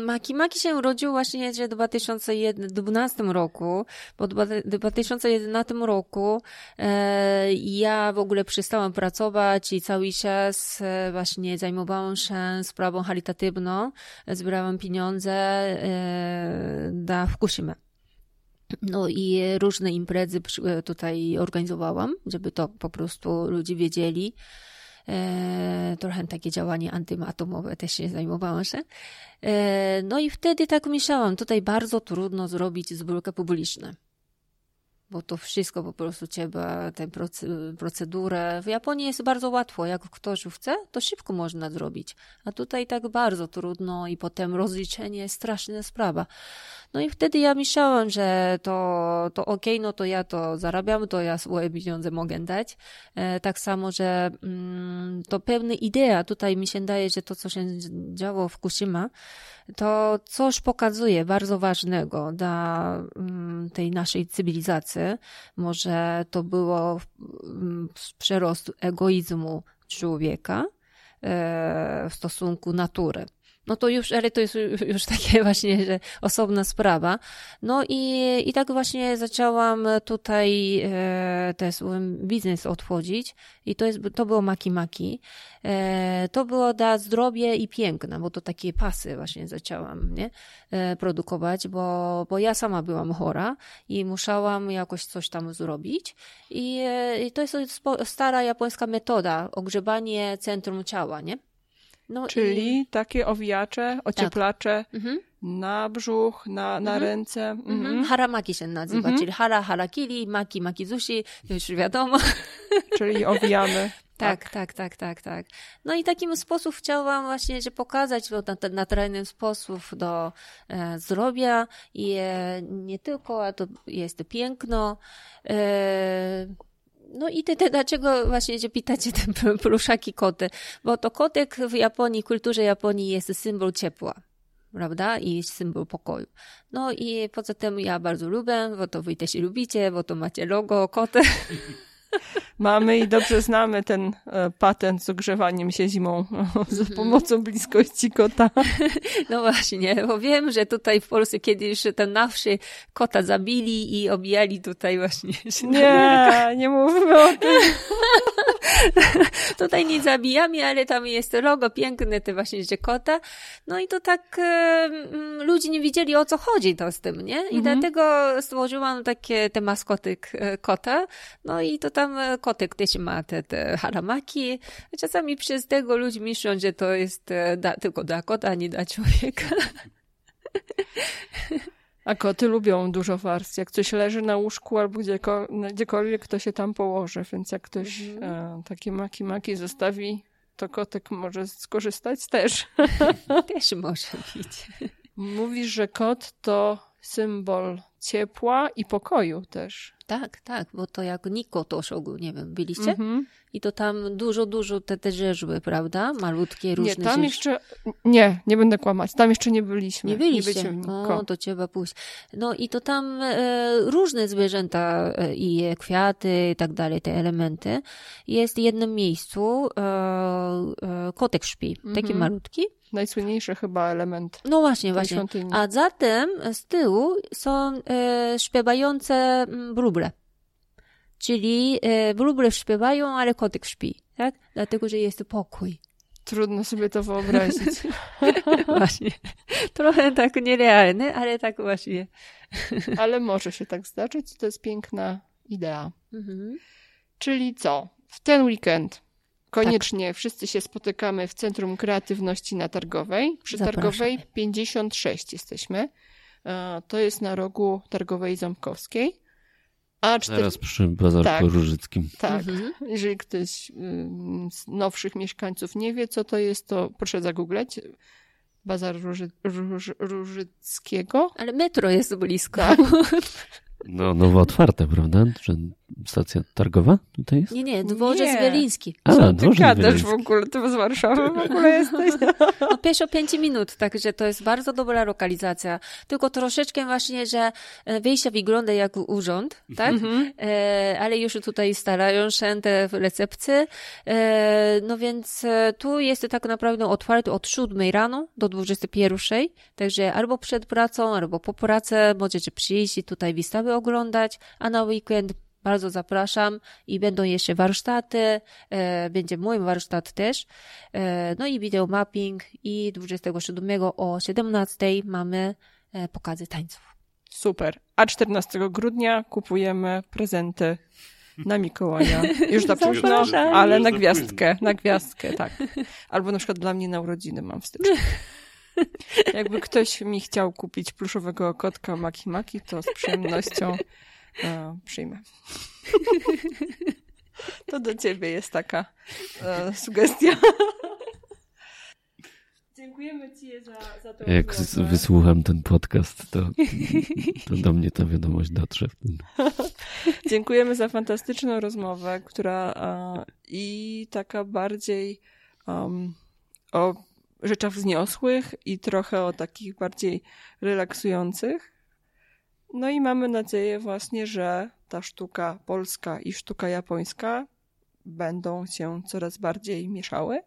Maki Maki się urodził właśnie w 2012 roku, bo w 2011 roku e, ja w ogóle przestałam pracować i cały czas e, właśnie zajmowałam się sprawą charytatywną, zbierałam pieniądze e, dla Fukushima. No i różne imprezy tutaj organizowałam, żeby to po prostu ludzie wiedzieli. E, trochę takie działanie antyatomowe też się zajmowałam się. E, no i wtedy tak myślałam, tutaj bardzo trudno zrobić zbiórkę publiczną. bo to wszystko po prostu trzeba, tę procedurę. W Japonii jest bardzo łatwo, jak ktoś chce, to szybko można zrobić, a tutaj tak bardzo trudno i potem rozliczenie straszna sprawa. No i wtedy ja myślałam, że to, to okay, no to ja to zarabiam, to ja swoje pieniądze mogę dać. E, tak samo, że mm, to pewna idea, tutaj mi się daje, że to, co się działo w Kushima, to coś pokazuje bardzo ważnego dla mm, tej naszej cywilizacji. Może to było mm, przerost egoizmu człowieka e, w stosunku natury no to już, ale to jest już takie właśnie, że osobna sprawa. No i, i tak właśnie zaczęłam tutaj e, ten biznes otworzyć i to jest, to było Maki Maki. E, to było dla zdrowia i piękna, bo to takie pasy właśnie zaczęłam, nie? E, produkować, bo, bo ja sama byłam chora i musiałam jakoś coś tam zrobić i, e, i to jest stara japońska metoda, ogrzebanie centrum ciała, nie? No Czyli i... takie owijacze, ocieplacze tak. mhm. na brzuch, na, na mhm. ręce. Mhm. mhm. Haramaki się nazywa, mhm. czyli hara, harakiri, maki, makizushi, już wiadomo. Czyli owijamy. Tak, tak, tak, tak, tak, tak. No i takim sposób chciałam właśnie, że pokazać na ten naturalny sposób do e, zdrowia i e, nie tylko, a to jest piękno. E, no i te, te, dlaczego właśnie że pytacie te pluszaki koty? Bo to kotek w Japonii, kulturze Japonii jest symbol ciepła prawda? I symbol pokoju. No i poza tym ja bardzo lubię, bo to wy też lubicie, bo to macie logo koty. Mamy i dobrze znamy ten e, patent z ogrzewaniem się zimą za mhm. pomocą bliskości kota. No właśnie, bo wiem, że tutaj w Polsce kiedyś ten na wsi kota zabili i obijali tutaj właśnie. Nie, nie mówmy o tym. tutaj nie zabijamy, ale tam jest logo piękne, te właśnie, że kota. No i to tak e, ludzie nie wiedzieli o co chodzi to z tym, nie? I mhm. dlatego stworzyłam takie te maskoty kota. No i to tam e, kotek też ma te, te haramaki. Czasami przez tego ludzie myślą, że to jest e, da, tylko dla kota, a nie dla człowieka. A koty lubią dużo warstw. Jak coś leży na łóżku albo gdziekolwiek, to się tam położy. Więc jak ktoś mhm. e, takie maki-maki zostawi, to kotek może skorzystać też. Też może być. Mówisz, że kot to symbol ciepła i pokoju też. Tak, tak, bo to jak Niko Toszogu, nie wiem, byliście? Mm -hmm. I to tam dużo, dużo te, te rzeźby, prawda? Malutkie, różne Nie, tam jeszcze, nie, nie będę kłamać, tam jeszcze nie byliśmy. Nie byliście? Nie o, to trzeba pójść. No i to tam e, różne zwierzęta e, i kwiaty i tak dalej, te elementy. Jest w jednym miejscu e, e kotek śpi, taki mm -hmm. malutki najsłynniejszy chyba element. No właśnie, właśnie. Świątyni. A zatem z tyłu są e, śpiewające mm, bruble. Czyli e, bruble śpiewają, ale kotek śpi, tak? Dlatego, że jest pokój. Trudno sobie to wyobrazić. właśnie. Trochę tak nierealne, ale tak właśnie. ale może się tak zdarzyć. To jest piękna idea. Mhm. Czyli co? W ten weekend Koniecznie tak. wszyscy się spotykamy w Centrum Kreatywności na Targowej. Przy Zapraszam. Targowej 56 jesteśmy. E, to jest na rogu Targowej Ząbkowskiej. A cztery... Zaraz przy Bazarku tak, Różyckim. Tak. Mhm. Jeżeli ktoś z nowszych mieszkańców nie wie, co to jest, to proszę zagoogleć. Bazar Róży... Róż... Różyckiego. Ale metro jest blisko. Tak. No, nowo otwarte, prawda? Że stacja targowa tutaj jest? Nie, nie, dworzec nie. Wieliński. A, Co ty gadasz w ogóle? Ty z Warszawy w ogóle jesteś? No, pieszo 5 minut, także to jest bardzo dobra lokalizacja. Tylko troszeczkę właśnie, że e, wyjście wygląda jak urząd, tak? Mhm. E, ale już tutaj starają się te recepcje. E, no więc e, tu jest tak naprawdę otwarte od 7 rano do 21, także albo przed pracą, albo po pracy możecie przyjść i tutaj wystawy oglądać, a na weekend bardzo zapraszam i będą jeszcze warsztaty, e, będzie mój warsztat też, e, no i video mapping i 27 o 17 mamy e, pokazy tańców. Super. A 14 grudnia kupujemy prezenty na Mikołaja. Już za późno, ale na gwiazdkę, na gwiazdkę, tak. Albo na przykład dla mnie na urodziny mam w styczniu. Jakby ktoś mi chciał kupić pluszowego kotka Maki Maki, to z przyjemnością e, przyjmę. To do ciebie jest taka e, sugestia. Dziękujemy ci za, za to. Jak z- wysłucham ten podcast, to, to do mnie ta wiadomość dotrze. Dziękujemy za fantastyczną rozmowę, która e, i taka bardziej um, o rzeczach wzniosłych i trochę o takich bardziej relaksujących. No i mamy nadzieję właśnie, że ta sztuka polska i sztuka japońska będą się coraz bardziej mieszały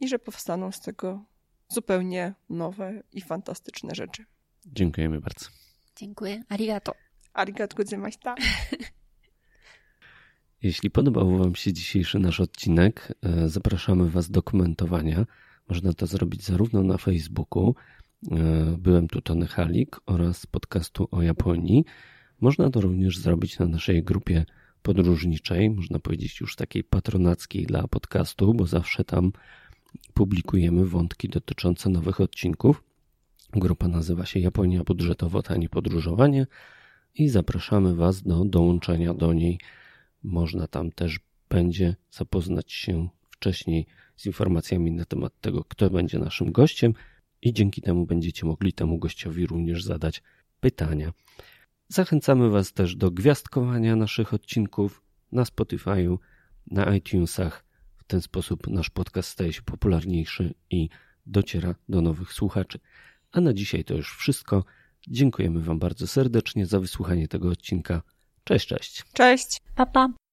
i że powstaną z tego zupełnie nowe i fantastyczne rzeczy. Dziękujemy bardzo. Dziękuję. Arigato. Arigato gozaimashita. Jeśli podobał Wam się dzisiejszy nasz odcinek, e, zapraszamy Was do komentowania. Można to zrobić zarówno na Facebooku, byłem tu Tony Halik oraz podcastu o Japonii. Można to również zrobić na naszej grupie podróżniczej, można powiedzieć już takiej patronackiej dla podcastu, bo zawsze tam publikujemy wątki dotyczące nowych odcinków. Grupa nazywa się Japonia Budżetowo Tanie Podróżowanie i zapraszamy Was do dołączenia do niej. Można tam też będzie zapoznać się wcześniej z informacjami na temat tego, kto będzie naszym gościem i dzięki temu będziecie mogli temu gościowi również zadać pytania. Zachęcamy Was też do gwiazdkowania naszych odcinków na Spotify'u, na iTunesach. W ten sposób nasz podcast staje się popularniejszy i dociera do nowych słuchaczy. A na dzisiaj to już wszystko. Dziękujemy Wam bardzo serdecznie za wysłuchanie tego odcinka. Cześć, cześć. Cześć! Pa, pa.